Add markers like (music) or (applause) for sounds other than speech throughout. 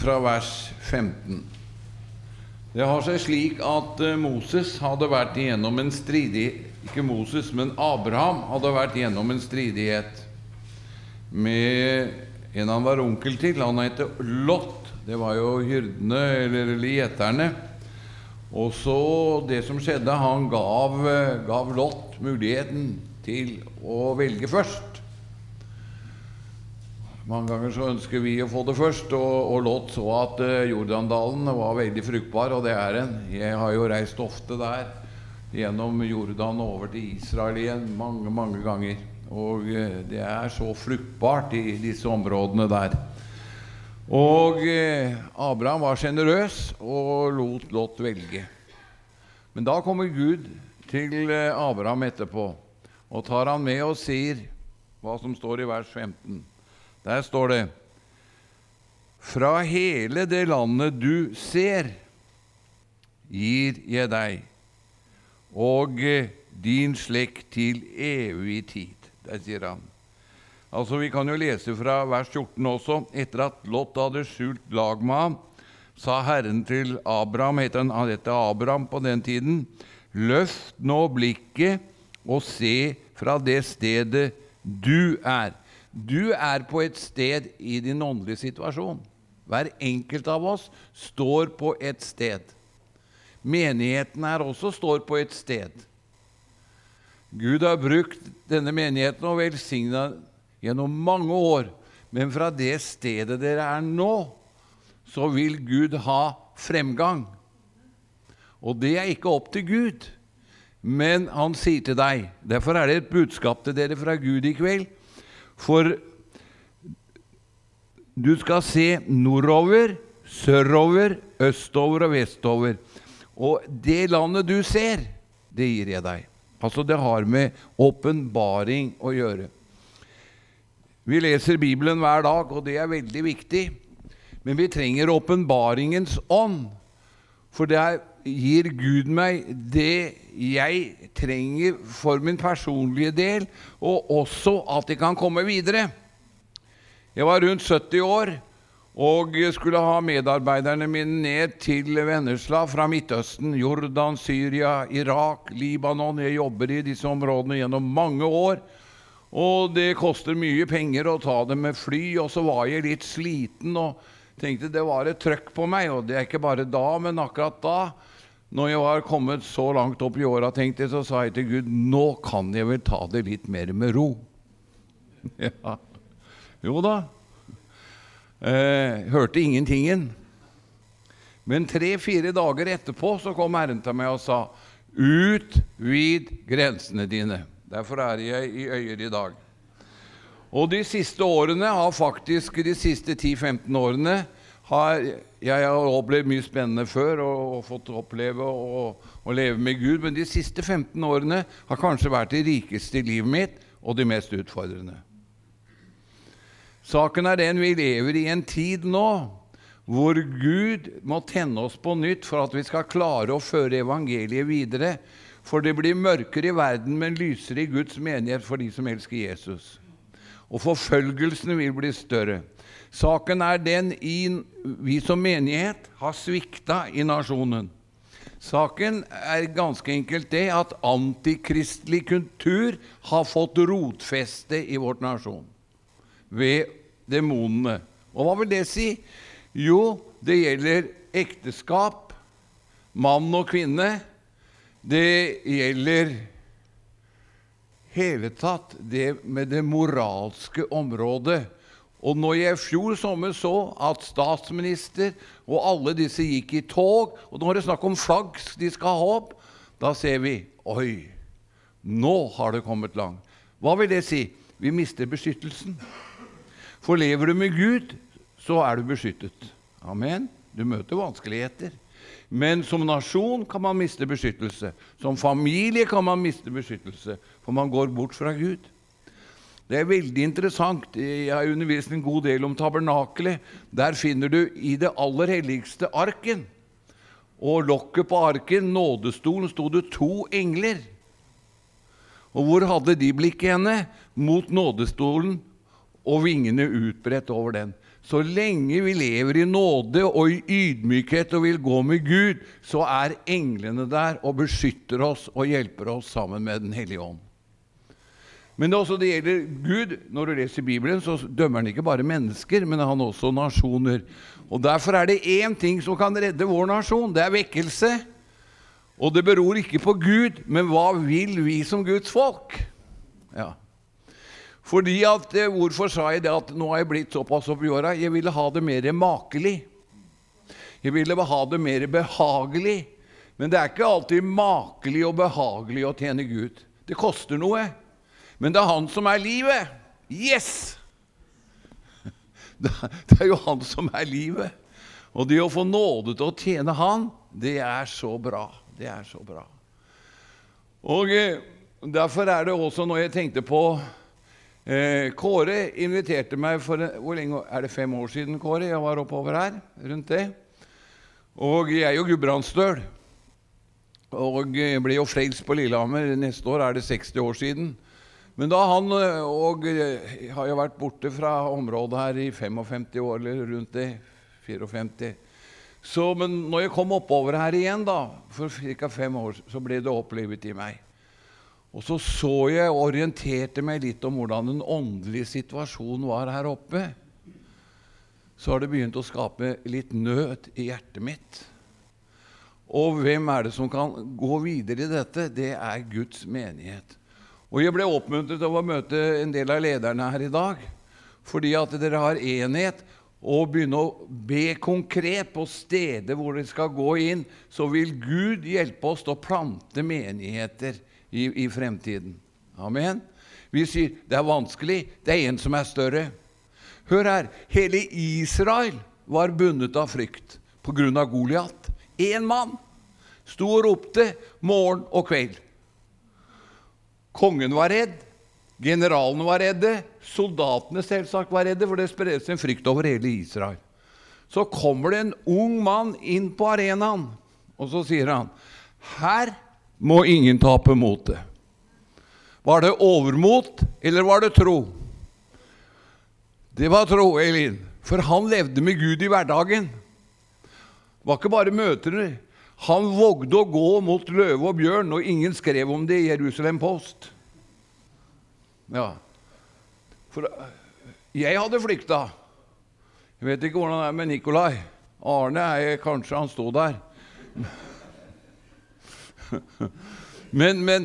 fra vers 15. Det har seg slik at eh, Moses hadde vært igjennom en stridighet Ikke Moses, men Abraham hadde vært igjennom en stridighet med en han var onkel til. Han het Lot. Det var jo hyrdene, eller gjeterne. Og så det som skjedde, han gav, eh, gav Lot muligheten til å velge først. Mange ganger så ønsker vi å få det først, og, og Lot så at uh, Jordandalen var veldig fruktbar, og det er den. Jeg har jo reist ofte der, gjennom Jordan og over til Israel igjen mange, mange ganger. Og uh, det er så fruktbart i disse områdene der. Og uh, Abraham var sjenerøs og lot Lot velge. Men da kommer Gud til Abraham etterpå og tar han med og sier hva som står i vers 15. Der står det Fra hele det landet du ser, gir jeg deg, og din slekt til evig tid. Der sier han. Altså, Vi kan jo lese fra vers 14 også. Etter at Lot hadde skjult lag med ham, sa Herren til Abraham, han het Abraham på den tiden, løft nå blikket og se fra det stedet du er. Du er på et sted i din åndelige situasjon. Hver enkelt av oss står på et sted. Menigheten her også står på et sted. Gud har brukt denne menigheten og velsigna gjennom mange år. Men fra det stedet dere er nå, så vil Gud ha fremgang. Og det er ikke opp til Gud, men han sier til deg Derfor er det et budskap til dere fra Gud i kveld for du skal se nordover, sørover, østover og vestover. Og det landet du ser, det gir jeg deg. Altså, det har med åpenbaring å gjøre. Vi leser Bibelen hver dag, og det er veldig viktig. Men vi trenger åpenbaringens ånd. For det gir Gud meg det jeg trenger for min personlige del, og også at jeg kan komme videre. Jeg var rundt 70 år og skulle ha medarbeiderne mine ned til Vennesla fra Midtøsten, Jordan, Syria, Irak, Libanon. Jeg jobber i disse områdene gjennom mange år. Og det koster mye penger å ta det med fly, og så var jeg litt sliten. og tenkte det var et trøkk på meg, og det er ikke bare da, men akkurat da, når jeg var kommet så langt opp i åra, tenkte jeg, så sa jeg til Gud nå kan jeg vel ta det litt mer med ro. (laughs) ja. Jo da. Eh, hørte ingentingen. Men tre-fire dager etterpå så kom Herren til meg og sa utvid grensene dine. Derfor er jeg i Øyer i dag. Og de siste årene har faktisk de siste 10-15 årene har jeg har opplevd mye spennende før og, og fått oppleve å leve med Gud, men de siste 15 årene har kanskje vært de rikeste i livet mitt og de mest utfordrende. Saken er den vi lever i en tid nå hvor Gud må tenne oss på nytt for at vi skal klare å føre evangeliet videre. For det blir mørkere i verden, men lysere i Guds menighet for de som elsker Jesus og forfølgelsene vil bli større. Saken er den i, vi som menighet har svikta i nasjonen. Saken er ganske enkelt det at antikristelig kultur har fått rotfeste i vårt nasjon ved demonene. Og hva vil det si? Jo, det gjelder ekteskap, mann og kvinne. Det gjelder hele tatt det med det moralske området. Og når jeg i fjor sommer så at statsminister og alle disse gikk i tog, og nå er det snakk om flagg de skal ha opp, da ser vi Oi, nå har det kommet langt. Hva vil det si? Vi mister beskyttelsen. For lever du med Gud, så er du beskyttet. Amen. Du møter vanskeligheter. Men som nasjon kan man miste beskyttelse. Som familie kan man miste beskyttelse, for man går bort fra Gud. Det er veldig interessant. Jeg har undervist en god del om tabernakelet. Der finner du i det aller helligste arken. Og lokket på arken, nådestolen, sto det to engler. Og hvor hadde de blikket henne? Mot nådestolen og vingene utbredt over den. Så lenge vi lever i nåde og i ydmykhet og vil gå med Gud, så er englene der og beskytter oss og hjelper oss sammen med Den hellige ånd. Men det, også, det gjelder Gud. Når du leser Bibelen, så dømmer han ikke bare mennesker, men han også nasjoner. Og Derfor er det én ting som kan redde vår nasjon. Det er vekkelse. Og det beror ikke på Gud, men hva vil vi som Guds folk? Ja. Fordi at, eh, Hvorfor sa jeg det at nå har jeg blitt såpass opp åra? Jeg ville ha det mer makelig. Jeg ville ha det mer behagelig. Men det er ikke alltid makelig og behagelig å tjene Gud. Det koster noe. Men det er han som er livet. Yes! (laughs) Det er jo han som er livet. Og det å få nåde til å tjene han, det er så bra. Det er så bra. Og eh, Derfor er det også, når jeg tenkte på eh, Kåre inviterte meg for hvor lenge, Er det fem år siden Kåre, jeg var oppover her? rundt det? Og jeg er jo gudbrandsdøl. Og jeg ble jo frelst på Lillehammer. Neste år er det 60 år siden. Men da han eh, og jeg har jo vært borte fra området her i 55 år, eller rundt det, 54 så, Men når jeg kom oppover her igjen da, for ca. fem år, så ble det opplevet i meg. Og så så jeg og orienterte meg litt om hvordan den åndelige situasjonen var her oppe. Så har det begynt å skape litt nød i hjertet mitt. Og hvem er det som kan gå videre i dette? Det er Guds menighet. Og jeg ble oppmuntret av å møte en del av lederne her i dag. Fordi at dere har enhet og begynne å be konkret på steder hvor dere skal gå inn, så vil Gud hjelpe oss til å plante menigheter i, i fremtiden. Amen. Vi sier det er vanskelig, det er en som er større. Hør her. Hele Israel var bundet av frykt pga. Goliat. Én mann sto og ropte morgen og kveld. Kongen var redd, generalene var redde, soldatene selvsagt var redde, for det spreddes en frykt over hele Israel. Så kommer det en ung mann inn på arenaen, og så sier han her må ingen tape motet. Var det overmot, eller var det tro? Det var tro, Elin. For han levde med Gud i hverdagen. Det var ikke bare møter. Han vågde å gå mot løve og bjørn, og ingen skrev om det i Jerusalem Post. Ja. For jeg hadde flykta. Jeg vet ikke hvordan det er med Nikolai. Arne er kanskje han sto der. (laughs) Men, men,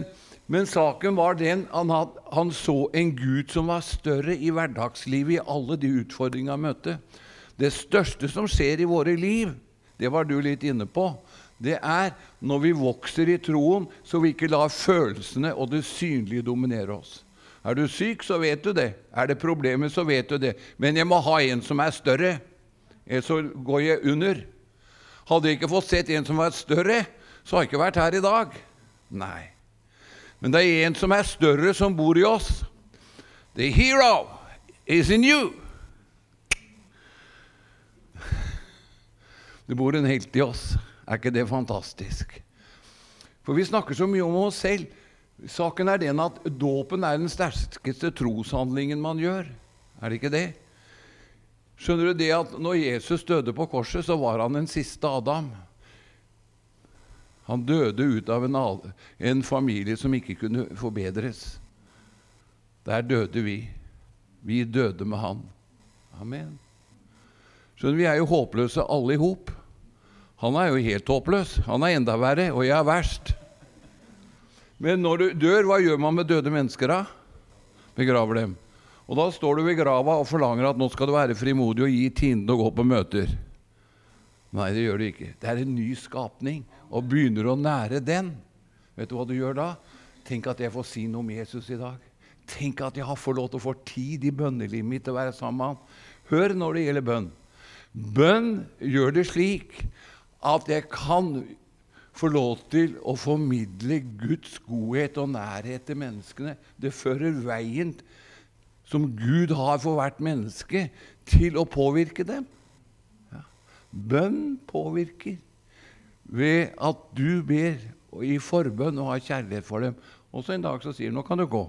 men, saken var den han, had, han så en Gud som var større i hverdagslivet, i alle de utfordringene han møtte. Det største som skjer i våre liv, det var du litt inne på, det er når vi vokser i troen, så vi ikke lar følelsene og det synlige dominere oss. Er du syk, så vet du det. Er det problemer, så vet du det. Men jeg må ha en som er større, ellers så går jeg under. Hadde jeg ikke fått sett en som var større, så hadde jeg ikke vært her i dag. Nei. Men det er en som er større, som bor i oss. The hero is in you. Det bor en helt i oss. Er ikke det fantastisk? For vi snakker så mye om oss selv. Saken er den at dåpen er den sterkeste troshandlingen man gjør. Er det ikke det? Skjønner du det at når Jesus døde på korset, så var han den siste Adam. Han døde ut av en, en familie som ikke kunne forbedres. Der døde vi. Vi døde med han. Amen. Skjønner du, Vi er jo håpløse alle i hop. Han er jo helt håpløs. Han er enda verre, og jeg er verst. Men når du dør, hva gjør man med døde mennesker da? Begraver dem. Og da står du ved grava og forlanger at nå skal du være frimodig og gi tienden og gå på møter. Nei, det gjør du ikke. Det er en ny skapning, og begynner å nære den. Vet du hva du gjør da? Tenk at jeg får si noe om Jesus i dag. Tenk at jeg har fått lov til å få tid i bønnelivet mitt til å være sammen med ham. Hør når det gjelder bønn. Bønn gjør det slik at jeg kan få lov til å formidle Guds godhet og nærhet til menneskene. Det fører veien som Gud har for hvert menneske, til å påvirke dem. Ja. Bønn påvirker ved at du ber i forbønn og har kjærlighet for dem. Og så en dag så sier han nå kan du gå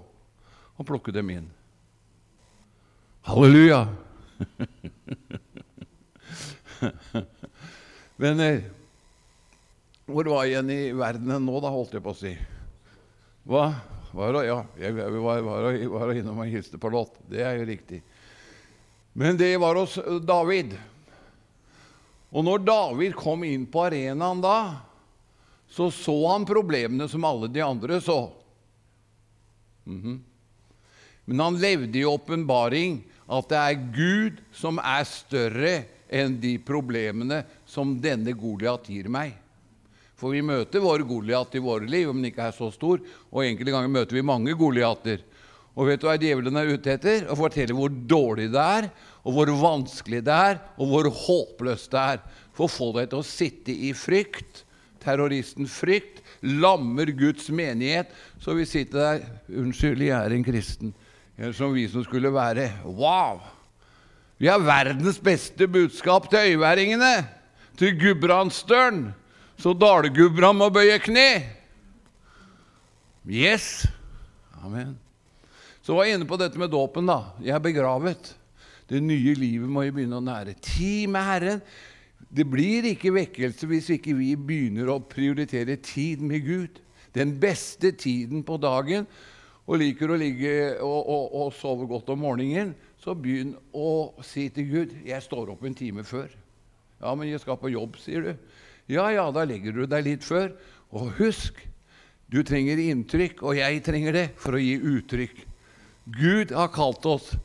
og plukke dem inn. Halleluja! (laughs) Venner, hvor var jeg igjen i verdenen nå, da, holdt jeg på å si? Hva? Var, ja, jeg var, var, var innom og hilste på Lott. Det er jo riktig. Men det var hos David. Og når David kom inn på arenaen da, så så han problemene som alle de andre så. Mm -hmm. Men han levde i åpenbaring at det er Gud som er større enn de problemene som denne Goliat gir meg. For vi møter vår Goliat i våre liv, om den ikke er så stor. Og enkelte ganger møter vi mange Goliater. Og vet du hva djevelen er ute etter? Å fortelle hvor dårlig det er, og hvor vanskelig det er, og hvor håpløst det er. For å få deg til å sitte i frykt. Terroristen frykt lammer Guds menighet, så vi sitter der Unnskyld, jeg er en kristen. Som vi som skulle være Wow! Vi har verdens beste budskap til øyværingene, til Gudbrandsdølen så dalgubra må bøye kne. Yes. Amen. Så var jeg inne på dette med dåpen. da. Jeg er begravet. Det nye livet må jeg begynne å nære. Tid med Herren. Det blir ikke vekkelse hvis ikke vi begynner å prioritere tid med Gud. Den beste tiden på dagen. Og liker å ligge og, og, og sove godt om morgenen, så begynn å si til Gud 'Jeg står opp en time før'. 'Ja, men jeg skal på jobb', sier du. Ja, ja, da legger du deg litt før. Og husk, du trenger inntrykk, og jeg trenger det for å gi uttrykk. Gud har kalt oss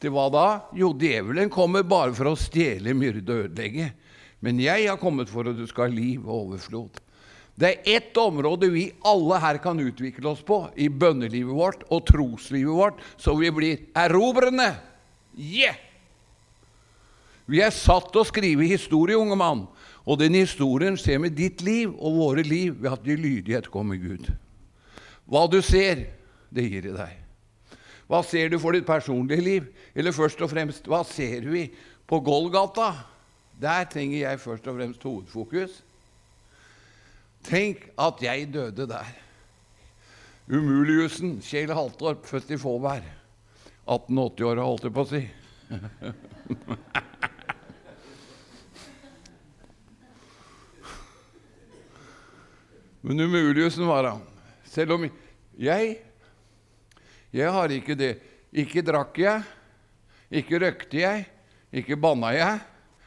til hva da? Jo, djevelen kommer bare for å stjele, myrde og ødelegge. Men jeg har kommet for at du skal ha liv og overflod. Det er ett område vi alle her kan utvikle oss på i bønnelivet vårt og troslivet vårt, så vi blir erobrende. Yeah! Vi er satt til å skrive historie, unge mann. Og den historien ser med ditt liv og våre liv ved at vi lydighet kommer Gud. Hva du ser, det gir i deg. Hva ser du for ditt personlige liv? Eller først og fremst, hva ser vi på Golgata? Der trenger jeg først og fremst hovedfokus. Tenk at jeg døde der. Umuliusen, Kjell Haltorp, født i Fåvær. 1880-åra, holdt jeg på å si. Men umuligheten var han. Selv om jeg Jeg har ikke det. Ikke drakk jeg, ikke røkte jeg, ikke banna jeg.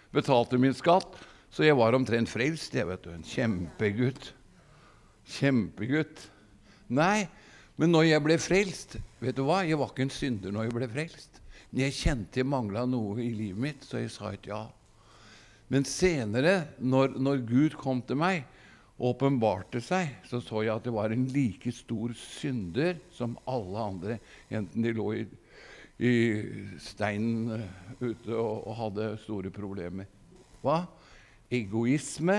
Betalte min skatt. Så jeg var omtrent frelst. jeg vet du, En kjempegutt. Kjempegutt. Nei, men når jeg ble frelst Vet du hva? Jeg var ikke en synder når jeg ble frelst. Men jeg kjente jeg mangla noe i livet mitt, så jeg sa et ja. Men senere, når, når Gud kom til meg, åpenbarte seg, så så jeg at det var en like stor synder som alle andre, enten de lå i, i steinen eh, ute og, og, hadde store problemer. Hva? Egoisme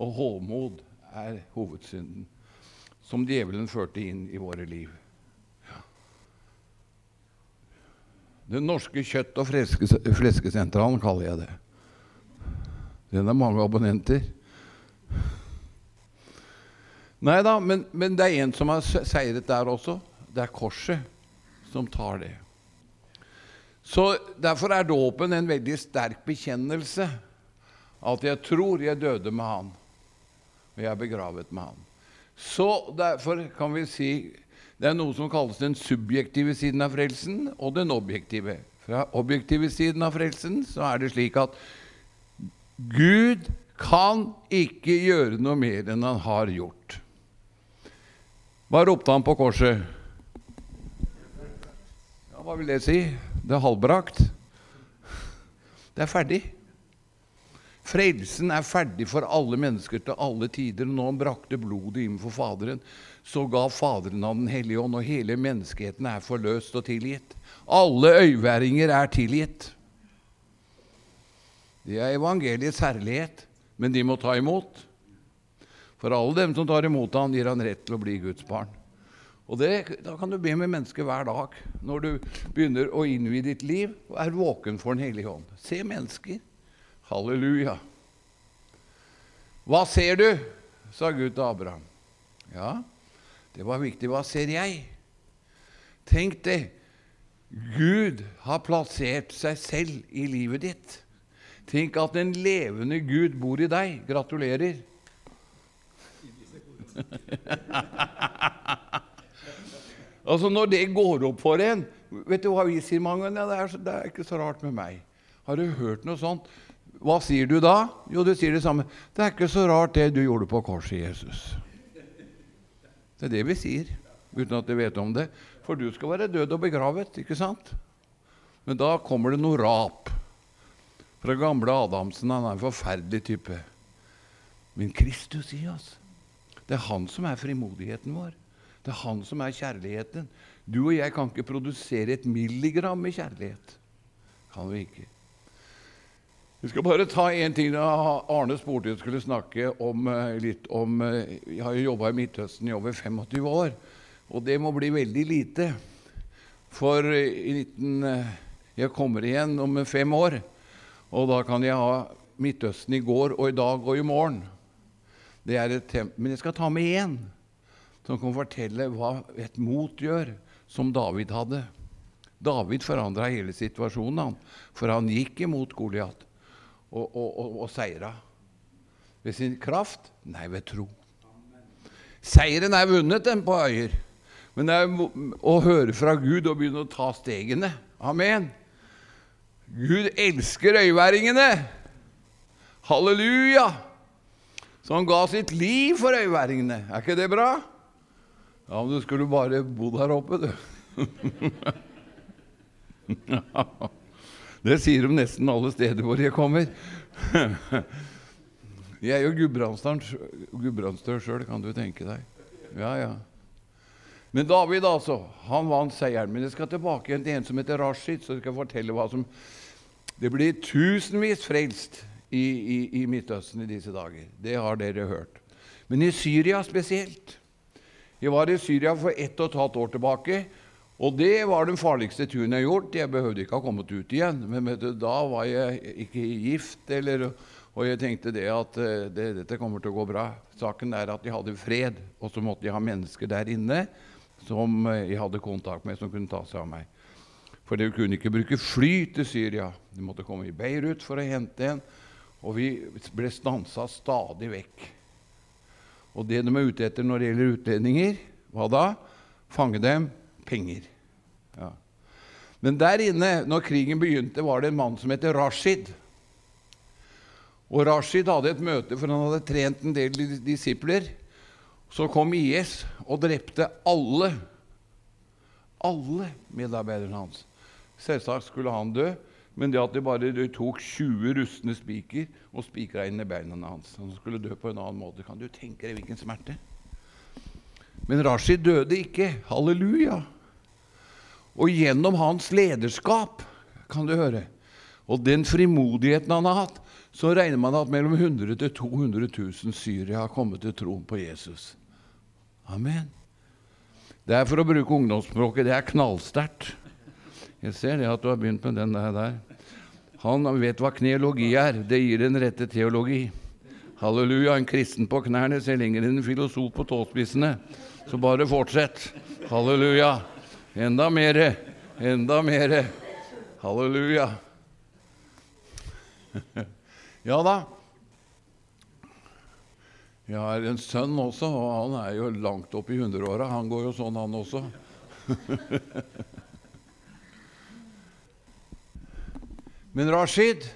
og hovmod er hovedsynden som djevelen førte inn i våre liv. Den norske kjøtt- og fleskesentralen kaller jeg det. Den har mange abonnenter. Nei da, men, men, det er en som har seiret der også. Det er korset som tar det. Så Derfor er dåpen en veldig sterk bekjennelse. At jeg tror jeg døde med han, og jeg er begravet med han. Så derfor kan vi si det er noe som kalles den subjektive siden av frelsen og den objektive. Fra objektive siden av frelsen så er det slik at Gud kan ikke gjøre noe mer enn han har gjort. Hva ropte han på korset? Ja, hva vil det si? Det er halvbrakt. Det er ferdig. Frelsen er ferdig for alle mennesker til alle tider. Når han brakte blodet inn for Faderen, så ga Faderen av Den hellige ånd, og hele menneskeheten er forløst og tilgitt. Alle øyværinger er tilgitt. Det er evangeliets herlighet, men de må ta imot. For alle dem som tar imot ham, gir han rett til å bli Guds barn. Og det, Da kan du be med mennesket hver dag når du begynner å innvie ditt liv og er våken for Den hellige ånd. Se mennesker. Halleluja. Hva ser du? sa Gud til Abraham. Ja, det var viktig. Hva ser jeg? Tenk det. Gud har plassert seg selv i livet ditt. Tenk at en levende Gud bor i deg. Gratulerer. (laughs) altså Når det går opp for en Vet du hva vi sier mange ganger? Det, er, det er ikke så rart med meg. Har du hørt noe sånt? Hva sier du da? Jo, du sier det samme. Det er ikke så rart det du gjorde på korset, Jesus. Det er det vi sier, uten at du vet om det. For du skal være død og begravet, ikke sant? Men da kommer det noe rap fra gamle Adamsen. Han er en forferdelig type. Men Kristus i oss. Det er han som er frimodigheten vår. Det er han som er kjærligheten. Du og jeg kan ikke produsere et milligram med kjærlighet. Kan vi ikke. Vi skal bare ta én ting. Arne spurte jeg skulle snakke om, eh, litt om eh, Jeg har jo jobba i Midtøsten i over 25 år, og det må bli veldig lite. For i 19, jeg kommer igjen om fem år, og da kan jeg ha Midtøsten i går og i dag og i morgen. Men jeg skal ta med én som kan fortelle hva et mot gjør, som David hadde. David forandra hele situasjonen, han, for han gikk imot Goliat og, og, og, og seira. Ved sin kraft? Nei, ved tro. Seieren er vunnet, den på øyer. Men det er å høre fra Gud og begynne å ta stegene. Amen. Gud elsker øyværingene. Halleluja! Så han ga sitt liv for øyværingene. Er ikke det bra? Ja, men du skulle bare bodd her oppe, du. (laughs) Det sier de nesten alle steder hvor jeg kommer. (laughs) Jeg er jo gudbrandsdør sjøl, kan du tenke deg. Ja, ja. Men David, altså, han vant seieren. Men jeg skal tilbake igjen til en som heter Rashid, så jeg skal fortelle hva som Det blir tusenvis frelst i, i, i Midtøsten i disse dager. Det har dere hørt. Men i Syria spesielt. Jeg var i Syria for ett og et halvt år tilbake. Og det var den farligste turen jeg har gjort. Jeg behøvde ikke ha kommet ut igjen. Men du, da var jeg ikke gift, eller, og jeg tenkte det at eh, det, dette kommer til å gå bra. Saken er at jeg hadde fred, og så måtte jeg ha mennesker der inne som eh, jeg hadde kontakt med, som kunne ta seg av meg. For de kunne ikke bruke fly til Syria. De måtte komme i Beirut for å hente en. Og vi ble stansa stadig vekk. Og det de er ute etter når det gjelder utlendinger, hva da? Fange dem penger. Ja. Men der inne, når krigen begynte, var det en mann som het Rashid. Og Rashid hadde et møte, for han hadde trent en del disipler. Så kom IS og drepte alle. Alle medarbeiderne hans. Selvsagt skulle han dø, men det at de bare de tok 20 rustne spiker og spikra inn i beina hans Han skulle dø på en annen måte. Kan du tenke deg hvilken smerte? Men Rashid døde ikke. Halleluja! Og gjennom hans lederskap, kan du høre, og den frimodigheten han har hatt, så regner man at mellom 100 000 200 000 syrere har kommet til troen på Jesus. Amen. Det er for å bruke ungdomsspråket det er knallsterkt. Jeg ser det at du har begynt med den der. Han vet hva kneologi er. Det gir den rette teologi. Halleluja. En kristen på knærne ser lenger enn en filosof på tåspissene. Så bare fortsett. Halleluja. Enda mere. Enda mere. Halleluja. (laughs) Ja da. Jeg har en sønn også, og han er jo langt opp i hundreåra. Han går jo sånn, han også. (laughs) Men Rashid,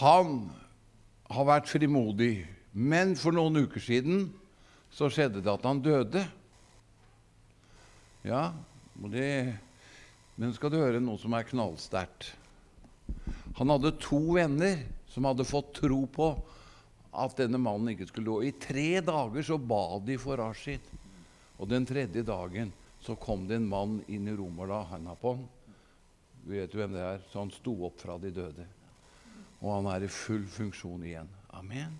han har vært frimodig. Men for noen uker siden så skjedde det at han døde. Ja, det, men skal du høre noe som er knallsterkt. Han hadde to venner som hadde fått tro på at denne mannen ikke skulle gå. I tre dager så ba de for Rashid. Og den tredje dagen så kom det en mann inn i Romerla, Hanapon. Du vet jo hvem det er. Så han sto opp fra de døde. og han er i full funksjon igjen. Amen.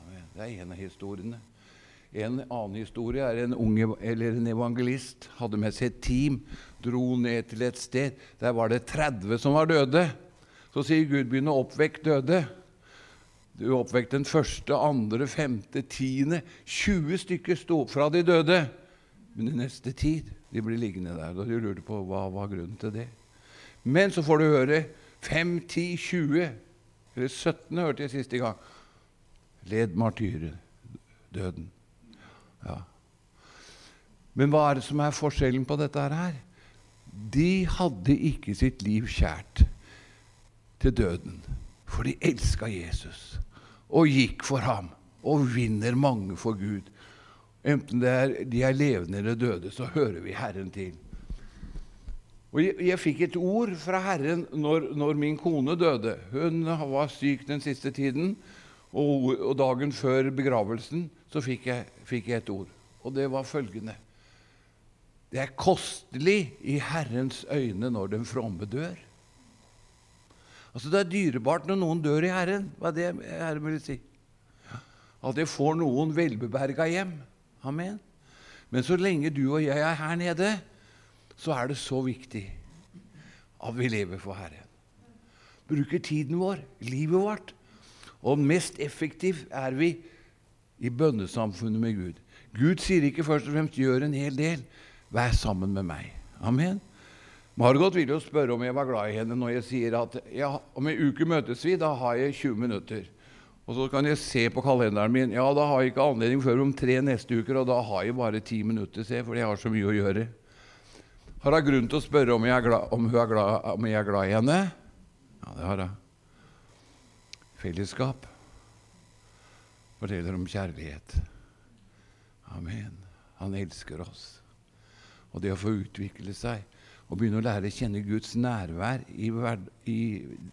Amen. Det er en av historiene. En annen historie er en, unge, eller en evangelist hadde med seg et team, dro ned til et sted. Der var det 30 som var døde. Så sier Gud, begynn å oppvekke døde. Du oppvekte den første, andre, femte, tiende. 20 stykker sto opp fra de døde. Men i neste tid de blir liggende der. Og du lurte på hva var grunnen til det. Men så får du høre 5, 10, 20 Eller 17 hørte jeg siste gang. Led martyren, døden. Ja. Men hva er det som er forskjellen på dette her? De hadde ikke sitt liv kjært til døden, for de elska Jesus og gikk for ham og vinner mange for Gud. Enten er, de er levende eller døde, så hører vi Herren til. Og jeg, jeg fikk et ord fra Herren når, når, min kone døde. Hun var syk den siste tiden, og, og dagen før begravelsen så fikk jeg, fikk jeg et ord og det var følgende Det er kostelig i Herrens øyne når den fromme dør. Altså Det er dyrebart når noen dør i Herren, hva er det Herren vil si. At jeg får noen velbeberga hjem. Amen. Men så lenge du og jeg er her nede, så er det så viktig at vi lever for Herren. Bruker tiden vår, livet vårt. Og mest effektiv er vi i bønnesamfunnet med Gud. Gud sier ikke først og fremst 'gjør en hel del'. Vær sammen med meg. Amen. Margot vil jo spørre om jeg var glad i henne når jeg sier at ja, om en uke møtes vi. Da har jeg 20 minutter. Og så kan jeg se på kalenderen min. Ja, da har jeg ikke anledning før om tre neste uker, og da har jeg bare ti minutter, se, for jeg har så mye å gjøre. Har hun grunn til å spørre om jeg, er glad, om, er glad, om jeg er glad i henne? Ja, det har hun. Fellesskap forteller om kjærlighet. Amen. Han elsker oss. Og det å få utvikle seg og begynne å lære å kjenne Guds nærvær i, i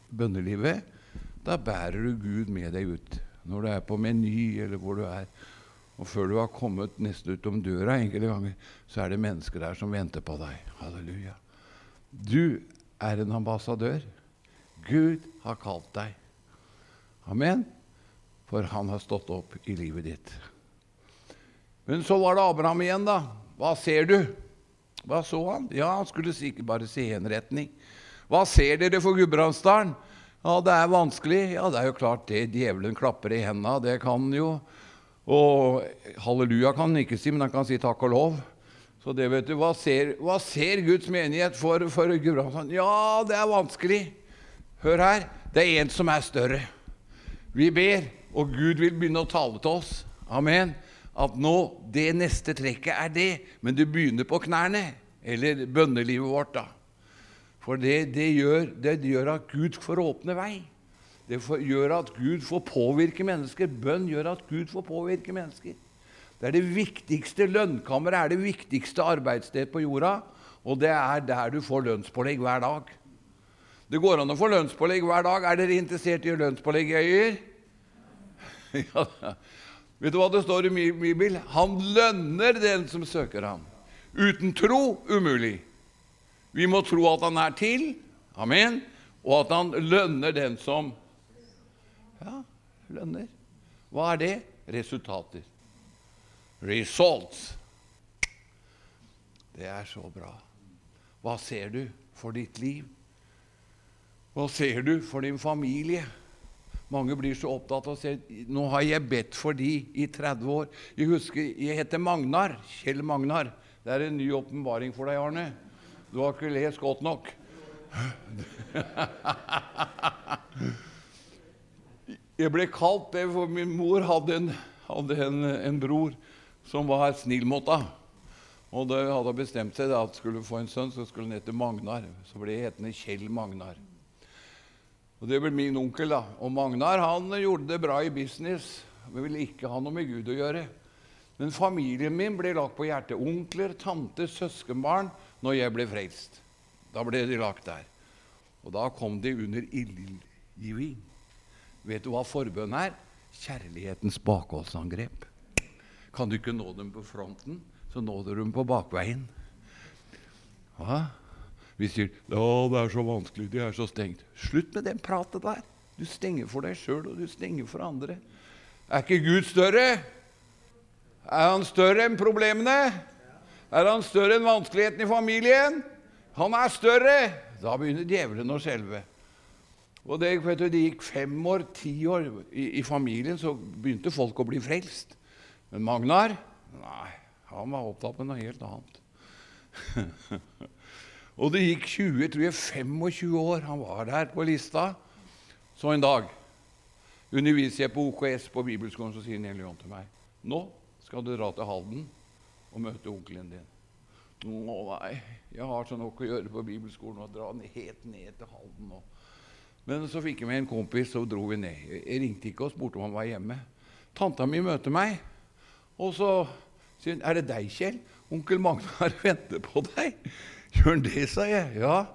bønnelivet, da bærer du Gud med deg ut. Når du er på Meny, eller hvor du er. Og før du har kommet nesten utom døra enkelte ganger, så er det mennesker der som venter på deg. Halleluja. Du er en ambassadør. Gud har kalt deg. Amen. For han har stått opp i livet ditt. Men så var det Abraham igjen, da. Hva ser du? Hva så han? Ja, han skulle sikkert bare se en retning. Hva ser dere for Gudbrandsdalen? Ja, det er vanskelig. Ja, det er jo klart det. Djevelen klapper i henda. Det kan han jo. Og halleluja kan han ikke si, men han kan si takk og lov. Så det vet du, Hva ser, hva ser Guds menighet for, for Gudbrandsdalen? Ja, det er vanskelig. Hør her. Det er en som er større. Vi ber, og Gud vil begynne å tale til oss. Amen at nå det neste trekket er det, men du begynner på knærne. Eller bønnelivet vårt, da. For det, det, gjør, det gjør, at Gud får åpne vei. Det gjør at Gud får påvirke mennesker. Bønn gjør at Gud får påvirke mennesker. Det er det viktigste lønnkammeret, er det viktigste arbeidssted på jorda. Og det er der du får lønnspålegg hver dag. Det går an å få lønnspålegg hver dag. Er dere interessert i lønnspålegg i Øyer? (laughs) ja, Vet du hva det står i Bibelen? Han lønner den som søker ham. Uten tro umulig. Vi må tro at han er til, amen, og at han lønner den som Ja, lønner. Hva er det? Resultater. Results. Det er så bra. Hva ser du for ditt liv? Hva ser du for din familie? Mange blir så opptatt av å si nå har jeg bedt for de i 30 år. Jeg husker, jeg heter Magnar. Kjell Magnar. Det er en ny åpenbaring for deg, Arne. Du har ikke lest godt nok. (laughs) Jeg ble kalt det, for min mor hadde en, hadde en, en bror som var snill mot henne. Og da hadde bestemt seg at skulle få en sønn, så skulle han hete Magnar. Så ble jeg hetende Kjell Magnar. Og Det ble min onkel. da. Og Magnar han gjorde det bra i business, men ville ikke ha noe med Gud å gjøre. Men familien min ble lagt på hjertet. Onkler, tanter, søskenbarn når jeg ble frelst. Da ble de lagt der. Og da kom de under ildgiving. Vet du hva forbønn er? Kjærlighetens bakholdsangrep. Kan du ikke nå dem på fronten, så når du dem på bakveien. Hva? Vi sier 'Å, det er så vanskelig, De er så stengt'. Slutt med den pratet der. Du stenger for deg sjøl, og du stenger for andre. Er ikke Gud større? Er han større enn problemene? Er han større enn vanskeligheten i familien? Han er større! Da begynner djevelen å skjelve. Og det, du, det, gikk fem år, ti år i, i, familien, så begynte folk å bli frelst. Men Magnar nei, han var opptatt med noe helt annet. (laughs) og det gikk 20, tror jeg, 25 år. Han var der på lista. Så en dag underviser jeg på OKS på bibelskolen, så sier Nelly hellige til meg Nå skal du dra til Halden og møte onkelen din. Å nei, jeg har så nok å gjøre på bibelskolen og dra helt ned til Halden. nå. Men så fikk jeg med en kompis, så dro vi ned. Jeg ringte ikke og spurte om han var hjemme. Tanta mi møter meg, og så sier hun 'Er det deg, Kjell? Onkel Magnar (laughs) venter på deg.' 'Gjør han det?' sa jeg. 'Ja.'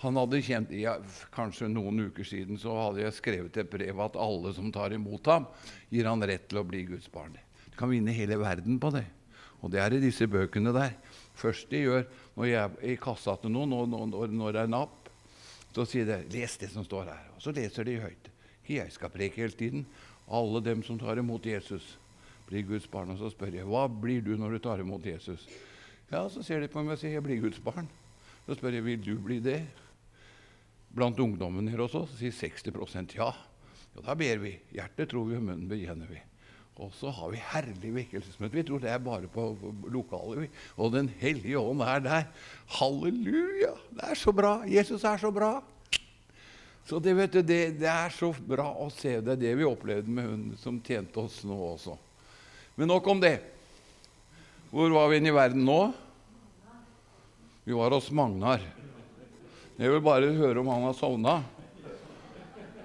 Han hadde kjent, ja, Kanskje noen uker siden så hadde jeg skrevet et brev at alle som tar imot ham, gir han rett til å bli Guds barn. Du kan vinne hele verden på det. Og det er i disse bøkene der. Først de gjør når jeg er i kassa til noen, når, når det er napp, så sier de 'les det som står her'. Og så leser de høyt. Jeg skal preke hele tiden. Alle dem som tar imot Jesus, blir Guds barn. Og så spør jeg 'Hva blir du når du tar imot Jesus?' Ja, Så ser de på meg og sier 'Jeg blir Guds barn'. Så spør jeg 'Vil du bli det?' Blant ungdommen her også så sier 60% ja. Og da ber vi. Hjertet tror vi, og munnen bekjenner vi. Og så har vi herlig vekkelsesmøte. Vi tror det er bare på, lokalet. Og Den hellige ånd er der. Halleluja! Det er så bra! Jesus er så bra! Så det, vet du, det, det er så bra å se. Det er det vi opplevde med hun som tjente oss nå også. Men nok om det. Hvor var vi inne i verden nå? Vi var hos Magnar. Jeg vil bare høre om han har sovna.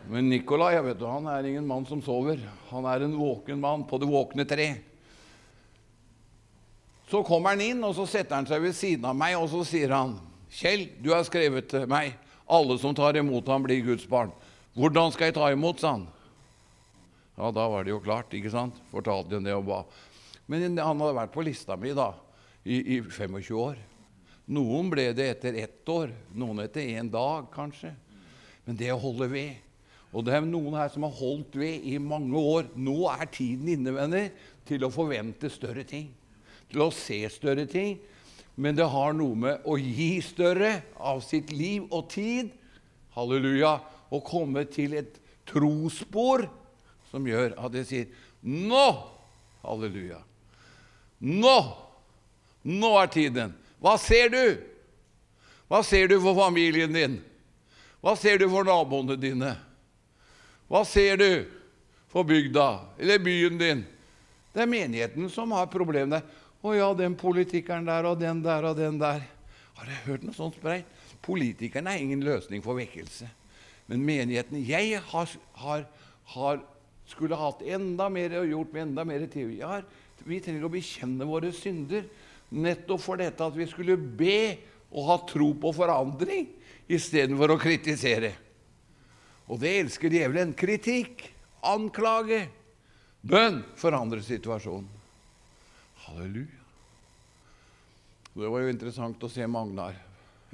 Men Nikolai vet du, han er ingen mann som sover. Han er en våken mann på det våkne tre. Så kommer han inn, og så setter han seg ved siden av meg, og så sier han, 'Kjell, du har skrevet til meg alle som tar imot ham, blir Guds barn.' 'Hvordan skal jeg ta imot?' sa han. Ja, da var det jo klart, ikke sant? Fortalte han det og ba. Men han hadde vært på lista mi da, i, i 25 år. Noen ble det etter ett år, noen etter én dag, kanskje. Men det å holde ved og det er noen her som har holdt ved i mange år. Nå er tiden inne, venner, til å forvente større ting. Til å se større ting. Men det har noe med å gi større av sitt liv og tid. Halleluja. Å komme til et trosspor som gjør at jeg sier Nå! Halleluja. Nå! Nå er tiden. Hva ser du? Hva ser du for familien din? Hva ser du for naboene dine? Hva ser du for bygda eller byen din? Det er menigheten som har problemer. 'Å ja, den politikeren der og den der og den der.' Har jeg hørt noe sånt spreit? Politikerne er ingen løsning for vekkelse. Men menigheten Jeg har, har, har skulle hatt enda mer og gjort med enda mer tid. Vi trenger å bekjenne våre synder nettopp for dette at vi skulle be og ha tro på forandring istedenfor å kritisere. Og det elsker djevelen. Kritikk, anklage, bønn forandrer situasjonen. Halleluja. Det var jo interessant å se Magnar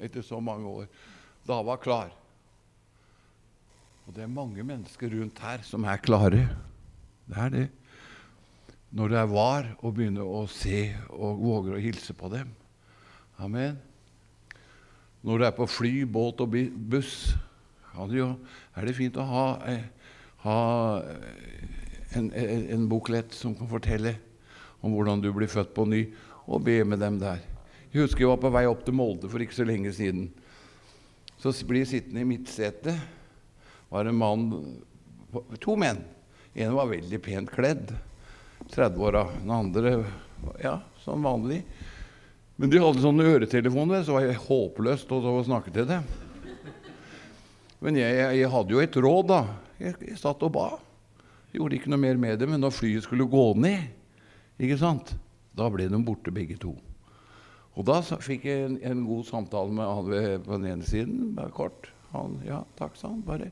etter så mange år. Da var klar. Og det er mange mennesker rundt her som er klare. Det er det. Når du er var, og begynner å se og våger å hilse på dem. Amen. Når du er på fly, båt og buss, er det fint å ha, eh, ha eh, en, en boklett som kan fortelle om hvordan du blir født på ny, og be med dem der. Jeg husker jeg var på vei opp til Molde for ikke så lenge siden. Så blir jeg sittende i midtsetet. var en mann, To menn. En var veldig pent kledd. 30-åra. Den andre ja, sånn vanlig. Men de hadde sånne øretelefoner, så var jeg håpløst å snakke til dem. Men jeg, jeg, hadde jo et råd, da. Jeg, jeg satt og ba. Gjorde ikke noe mer med det. Men når flyet skulle gå ned, ikke sant? da ble de borte begge to. Og da fikk jeg en, en god samtale med han på den ene siden. bare kort. Han, ja, takk, sa han bare.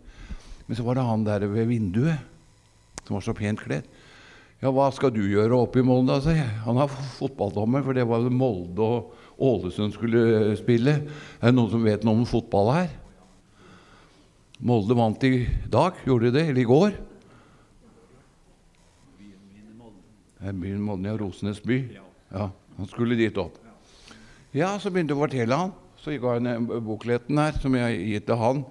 Men så var det han der ved vinduet, som var så pent kledd. Ja, hva skal du gjøre oppe i Molde, Altså. Han har fotballdommer, for det var Molde og Ålesund skulle spille. Er det noen som vet noe om fotball her? Molde vant i dag, gjorde de det? Eller i går? Byen Molde, ja. Rosenes by. Ja, Han skulle dit opp. Ja, så begynte jeg å fortelle han. Så ga en bokletten her, som jeg gitt til han.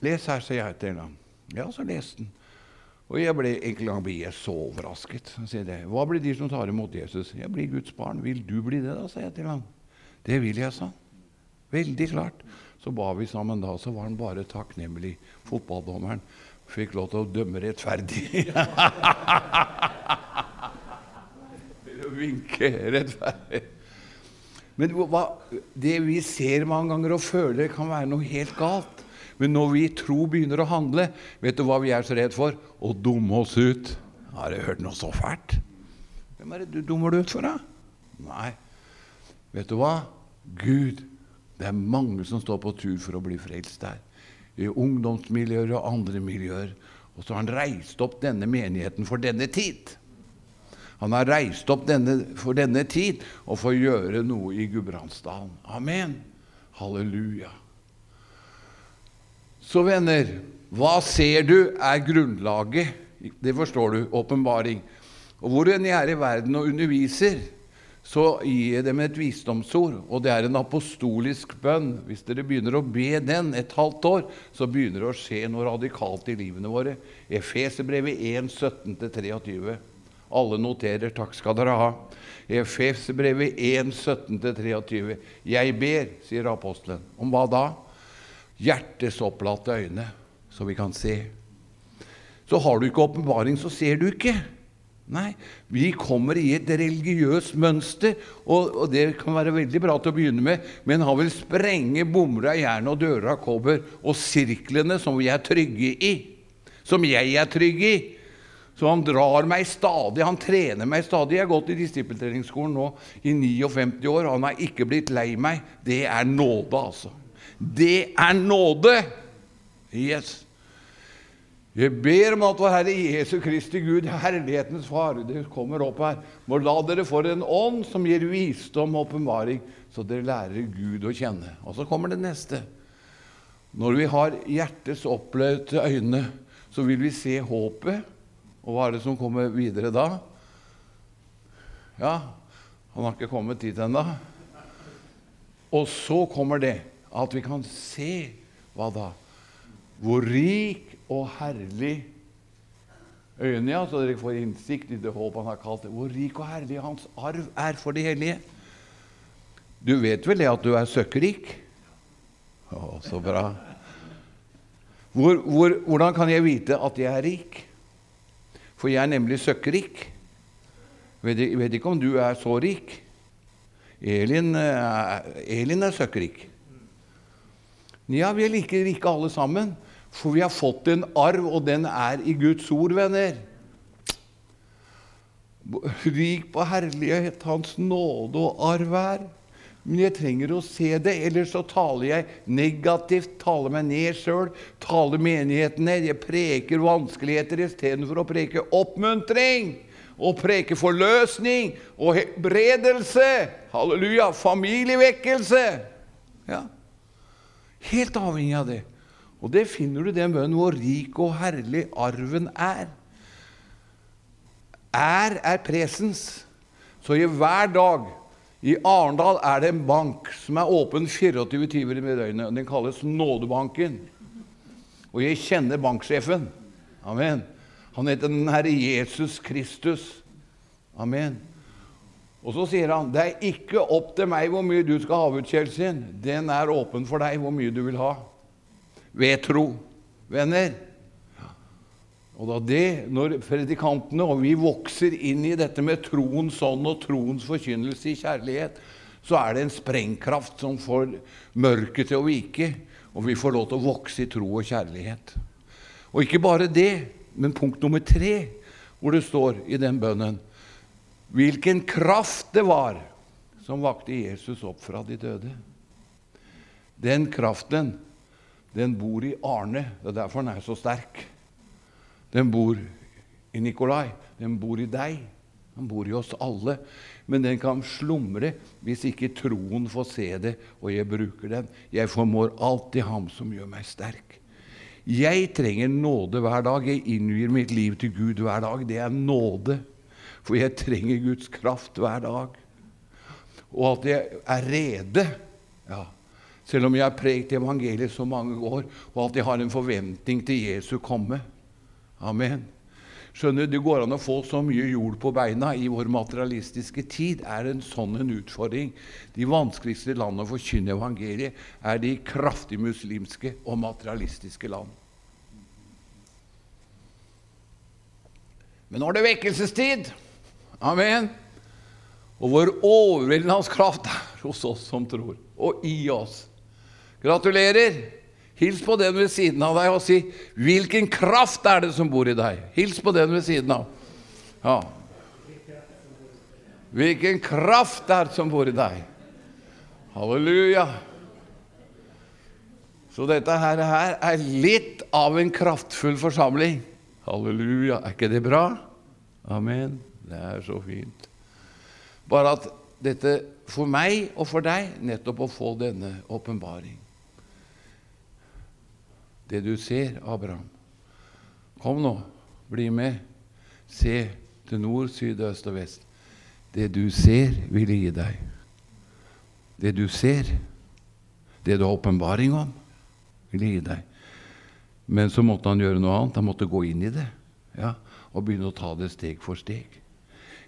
Les her, sier jeg til han. Ja, så leste han. Og jeg ble en gang ble jeg så overrasket. Hva blir de som tar imot Jesus? Jeg blir Guds barn. Vil du bli det, da? sa jeg til ham. Det vil jeg, sa han. Veldig klart. Så ba vi sammen da, så var han bare takknemlig. Fotballdommeren fikk lov til å dømme rettferdig. (laughs) Vinke rettferdig. Men hva, det vi ser mange ganger og føler, kan være noe helt galt. Men når vi i tro begynner å handle, vet du hva vi er så redd for? Å dumme oss ut. Har du hørt noe så fælt? Hvem er det du dummer deg ut for, da? Nei. Vet du hva? Gud. Det er mange som står på tur for å bli frelst der. I ungdomsmiljøer og andre miljøer. Og så har han reist opp denne menigheten for denne tid. Han har reist opp denne, for denne tid og for å gjøre noe i Gudbrandsdalen. Amen. Halleluja. Så venner, hva ser du er grunnlaget? Det forstår du. Åpenbaring. Og hvor enn jeg er i verden og underviser, så gir jeg dem et visdomsord, og det er en apostolisk bønn. Hvis dere begynner å be den et halvt år, så begynner det å skje noe radikalt i livene våre. Efeserbrevet 1, 17-23. Alle noterer. Takk skal dere ha. Efeserbrevet 1, 17-23. Jeg ber, sier apostelen. Om hva da? Hjertets opplatte øyne, så vi kan se. Så har du ikke åpenbaring, så ser du ikke. Nei, vi kommer i et religiøst mønster, og, og, det kan være veldig bra til å begynne med, men han vil sprenge bomler av jern og dører av kobber, og sirklene som vi er trygge i, som jeg er trygg i, så han drar meg stadig, han trener meg stadig. Jeg har gått i disippeltreningsskolen nå i 59 år, og han har ikke blitt lei meg. Det er nåde, altså. Det er nåde! Yes. Jeg ber om at vår Herre Jesu Kristi Gud, herlighetens Far, det kommer opp her, må la dere få en ånd som gir visdom og åpenbaring, så dere lærer Gud å kjenne. Og så kommer det neste. Når vi har hjertets oppløyte øyne, så vil vi se håpet og hva er det som kommer videre da? Ja, han har ikke kommet dit ennå. Og så kommer det at vi kan se hva da? Hvor rik og herlig øynene, ja, så dere får innsikt i det håp han har kalt det. Hvor rik og herlig hans arv er for de hellige. Du vet vel det at du er søkkrik? Å, så bra. Hvor, hvor, hvordan kan jeg vite at jeg er rik? For jeg er nemlig søkkrik. Vet, vet ikke om du er så rik. Elin, eh, Elin er søkkrik. Ja, vi liker ikke alle sammen, for vi har fått en arv, og den er i Guds ord, venner. Rik på herlighet, Hans nåde og arv er. Men jeg trenger å se det, ellers så taler jeg negativt, taler meg ned sjøl, taler menigheten ned. Jeg preker vanskeligheter istedenfor å preke oppmuntring og preke forløsning og helbredelse. Halleluja! Familievekkelse. Ja. Helt avhengig av det. Og det finner du i den bønnen hvor rik og herlig arven er. Er er presens. Så i hver dag i Arendal er det en bank som er åpen 24 timer i døgnet. Den kalles Nådebanken. Og jeg kjenner banksjefen. Amen. Han heter den Herre Jesus Kristus. Amen. Og så sier han det er ikke opp til meg hvor mye du skal ha ut, Kjelsin. Den er åpen for deg hvor mye du vil ha. Ved tro. Venner, og da det, når predikantene og vi vokser inn i dette med troens ånd og troens forkynnelse i kjærlighet, så er det en sprengkraft som får mørket til å vike, og vi får lov til å vokse i tro og kjærlighet. Og ikke bare det, men punkt nummer tre, hvor det står i den bønnen Hvilken kraft det var som vakte Jesus opp fra de døde. Den kraften, den bor i Arne. Det er derfor den er så sterk. Den bor i Nikolai. Den bor i deg. Den bor i oss alle. Men den kan slumre hvis ikke troen får se det, og jeg bruker den. Jeg formår alltid Ham som gjør meg sterk. Jeg trenger nåde hver dag. Jeg innvier mitt liv til Gud hver dag. Det er nåde. For jeg trenger Guds kraft hver dag. Og at jeg er rede. Ja. Selv om jeg har prekt evangeliet så mange år, og at jeg har en forventning til Jesu komme. Amen. Skjønner du, Det går an å få så mye jord på beina i vår materialistiske tid. er en sånn en utfordring. De vanskeligste landene å forkynne evangeliet er de kraftig muslimske og materialistiske land. Men nå er det vekkelsestid. Amen. Og vår overveldende kraft er hos oss som tror, og i oss. Gratulerer! Hils på den ved siden av deg og si 'Hvilken kraft er det som bor i deg?' Hils på den ved siden av. Ja. Hvilken kraft er det som bor i deg? Halleluja. Så dette her, her er litt av en kraftfull forsamling. Halleluja. Er ikke det bra? Amen. Det er så fint. Bare at dette for meg og for deg nettopp å få denne åpenbaring det du ser, Abraham. Kom nå, bli med. Se til nord, syd, øst og vest. Det du ser, vil gi deg. Det du ser, det du har åpenbaring om, vil gi deg. Men så måtte han gjøre noe annet. Han måtte gå inn i det ja, og begynne å ta det steg for steg.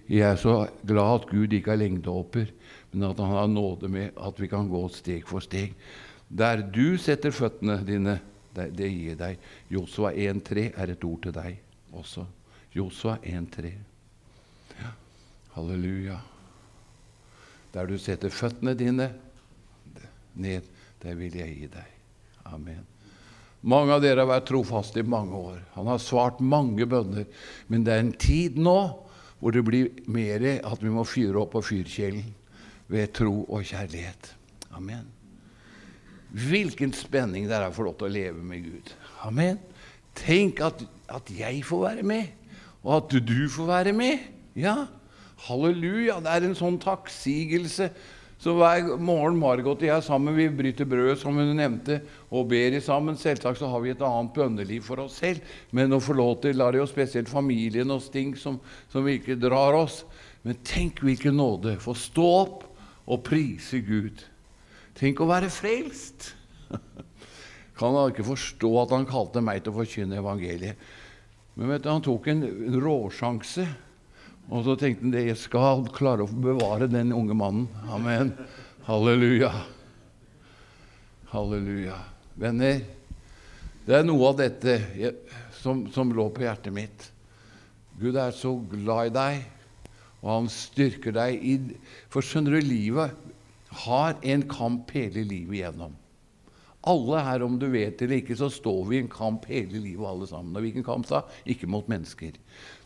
Jeg er så glad at Gud ikke har lengdehopper, men at Han har nåde med at vi kan gå steg for steg. Der du setter føttene dine, det, gir deg. Josua 1,3 er et ord til deg også. Josua 1,3. Ja. Halleluja. Der du setter føttene dine ned, det vil jeg gi deg. Amen. Mange av dere har vært trofaste i mange år. Han har svart mange bønner. Men det er en tid nå hvor det blir mer at vi må fyre opp på fyrkjelen ved tro og kjærlighet. Amen. Hvilken spenning det er å få lov til å leve med Gud. Amen. Tenk at, at jeg får være med, og at du får være med. Ja, halleluja. Det er en sånn takksigelse. Så hver morgen Margot og jeg sammen, vi bryter brød, som hun nevnte, og ber sammen. Selvsagt så har vi et annet bønneliv for oss selv, men å få lov til lar jo spesielt familien og ting som, som ikke drar oss. Men tenk hvilken nåde. Få stå opp og prise Gud. Tenk å være frelst! (laughs) Kan han ikke forstå at han kalte meg til å forkynne evangeliet. Men vet du, han tok en råsjanse, og så tenkte han det jeg skal klare å bevare den unge mannen. Amen. Halleluja. Halleluja. Venner, det er noe av dette som, som lå på hjertet mitt. Gud er så glad i deg, og han styrker deg i For skjønner du, livet har en kamp hele livet igjennom. Alle her, om du vet det eller ikke, så står vi i en kamp hele livet, alle sammen. Og hvilken kamp da? Ikke mot mennesker,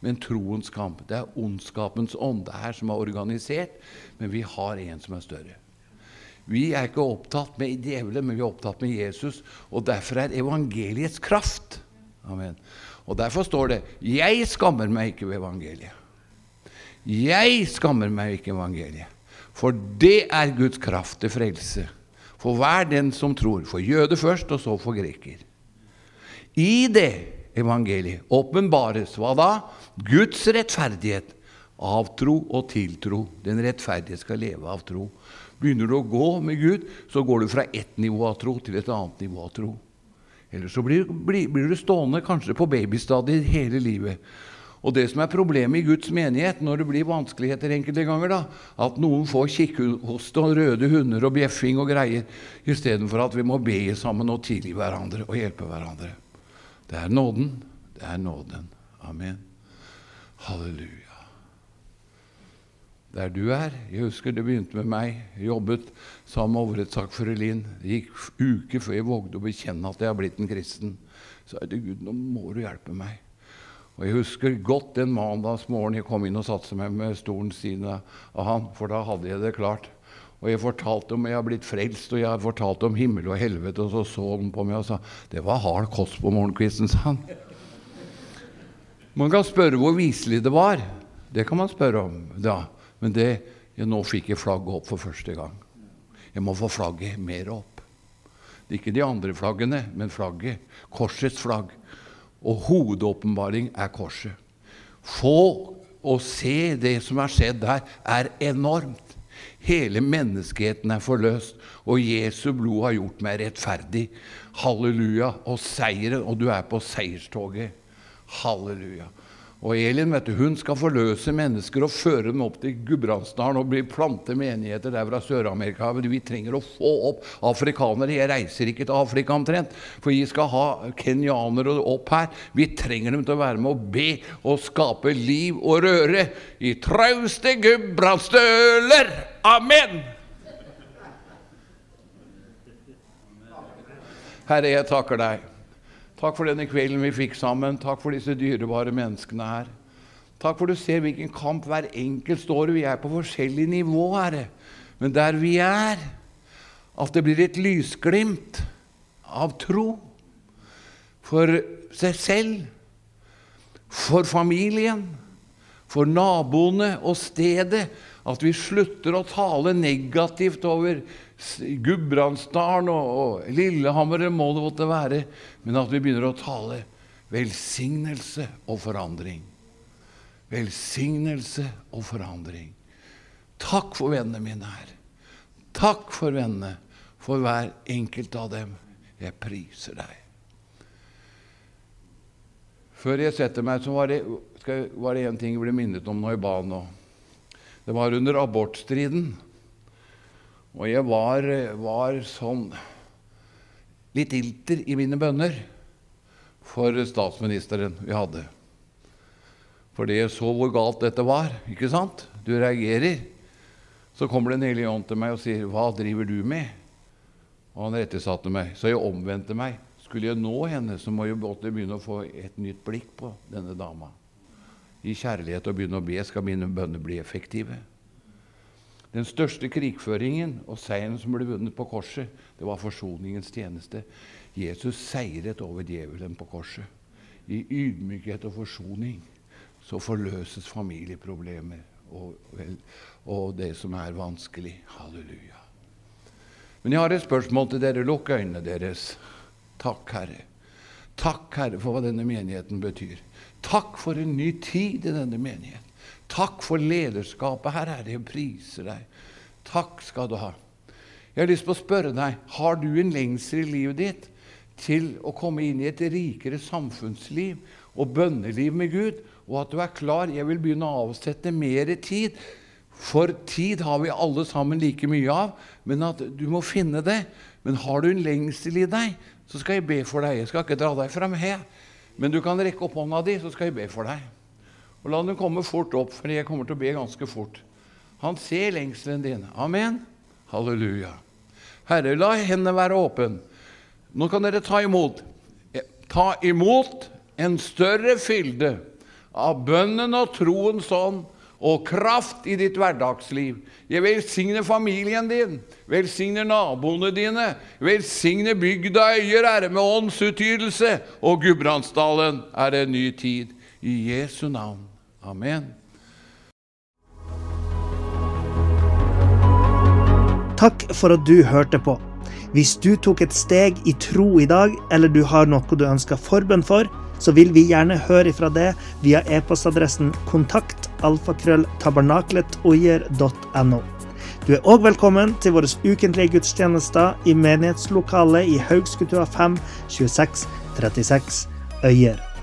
men troens kamp. Det er ondskapens ånde her som er organisert, men vi har en som er større. Vi er ikke opptatt med djevelen, men vi er opptatt med Jesus. Og derfor er evangeliets kraft. Amen. Og derfor står det 'Jeg skammer meg ikke ved evangeliet'. Jeg skammer meg ikke ved evangeliet. For det er Guds kraft til frelse for hver den som tror. For jøde først, og så for greker. I det evangeliet åpenbares hva da? Guds rettferdighet av tro og tiltro. Den rettferdige skal leve av tro. Begynner du å gå med Gud, så går du fra ett nivå av tro til et annet nivå av tro. Eller så blir, blir, blir du stående kanskje på babystadiet hele livet. Og det som er problemet i Guds menighet når det blir vanskeligheter enkelte ganger, da, at noen får kikkhoste og røde hunder og bjeffing og greier, istedenfor at vi må be sammen og tilgi hverandre og hjelpe hverandre. Det er nåden. Det er nåden. Amen. Halleluja. Der du er Jeg husker det begynte med meg. Jobbet sammen med overrettssaksfører Linn. Gikk uker før jeg vågde å bekjenne at jeg har blitt en kristen. Så er det Gud, nå må du hjelpe meg. Og Jeg husker godt den mandagsmorgenen jeg kom inn og satte meg med stolen siden av han, for da hadde jeg det klart. Og jeg fortalte om jeg har blitt frelst, og jeg fortalte om himmel og helvete. Og så så han på meg og sa det var hard kost på morgenkvisten, sa han. Man kan spørre hvor viselig det var. Det kan man spørre om Ja. Men det, ja, nå fikk jeg flagget opp for første gang. Jeg må få flagget mer opp. Ikke de andre flaggene, men flagget. Korsets flagg. Og hovedåpenbaring er korset. Få å se det som har skjedd der, er enormt. Hele menneskeheten er forløst, og Jesu blod har gjort meg rettferdig. Halleluja. Og seieren, og du er på seierstoget. Halleluja. Og Elin vet du, hun skal forløse mennesker og føre dem opp til Gudbrandsdalen og bli plante menigheter der fra Sør-Amerika. Vi trenger å få opp afrikanere. Jeg reiser ikke til Afrika omtrent, for vi skal ha kenyanere opp her. Vi trenger dem til å være med og be og skape liv og røre i trauste gudbrandsdøler. Amen! Herre, jeg takker deg. Takk for denne kvelden vi fikk sammen. Takk for disse dyrebare menneskene her. Takk for du ser hvilken kamp hver enkelt står i. Vi er på forskjellig nivå, Herre. Men der vi er, at det blir et lysglimt av tro for seg selv, for familien, for naboene og stedet. At vi slutter å tale negativt over Gudbrandsdalen og, og Lillehammer, eller må det måtte være, men at vi begynner å tale velsignelse og forandring. Velsignelse og forandring. Takk for vennene mine her. Takk for vennene, for hver enkelt av dem. Jeg priser deg. Før jeg setter meg, så var det, det en ting jeg ble minnet om når jeg ba nå. Det var under abortstriden. Og jeg var, var sånn litt ilter i mine bønner for statsministeren vi hadde. Fordi jeg så hvor galt dette var. ikke sant? Du reagerer. Så kommer Den hellige ånd til meg og sier, 'Hva driver du med?' Og han rettesatte meg. Så jeg omvendte meg. Skulle jeg nå henne, så må jeg begynne å få et nytt blikk på denne dama. I kjærlighet og begynne å be skal mine bønner bli effektive. Den største krigføringen og seieren som ble vunnet på korset, det var forsoningens tjeneste. Jesus seiret over djevelen på korset. I ydmykhet og forsoning så forløses familieproblemer og, og, det som er vanskelig. Halleluja. Men jeg har et spørsmål til dere. Lukk øynene deres. Takk, Herre. Takk, Herre, for hva denne menigheten betyr. Takk for en ny tid i denne menigheten. Takk for lederskapet her, Herre. Jeg priser deg. Takk skal du ha. Jeg har lyst på å spørre deg, har du en lengsel i livet ditt til å komme inn i et rikere samfunnsliv og bønneliv med Gud, og at du er klar Jeg vil begynne å avsette mer tid. For tid har vi alle sammen like mye av, men at du må finne det. Men har du en lengsel i deg, så skal jeg be for deg. Jeg skal ikke dra deg fram her, men du kan rekke opp hånda di, så skal jeg be for deg. Og la den komme fort opp, for jeg kommer til å be ganske fort. Han ser lengselen din. Amen. Halleluja. Herre, la hendene være åpne. Nå kan dere ta imot. Ta imot en større fylde av bønnen og troens ånd og kraft i ditt hverdagsliv. Jeg velsigner familien din, velsigner naboene dine, velsigner bygda Øyer ære med åndsutydelse, og Gudbrandsdalen er en ny tid. I Jesu navn. Amen. Takk for at du hørte på. Hvis du tok et steg i tro i dag, eller du har noe du ønsker forbønn for, så vil vi gjerne høre fra det via e-postadressen kontakt alfakrølltabernakletOyer.no. Du er òg velkommen til våre ukentlige gudstjenester i menighetslokalet i Haugskutua 5 26 36 Øyer.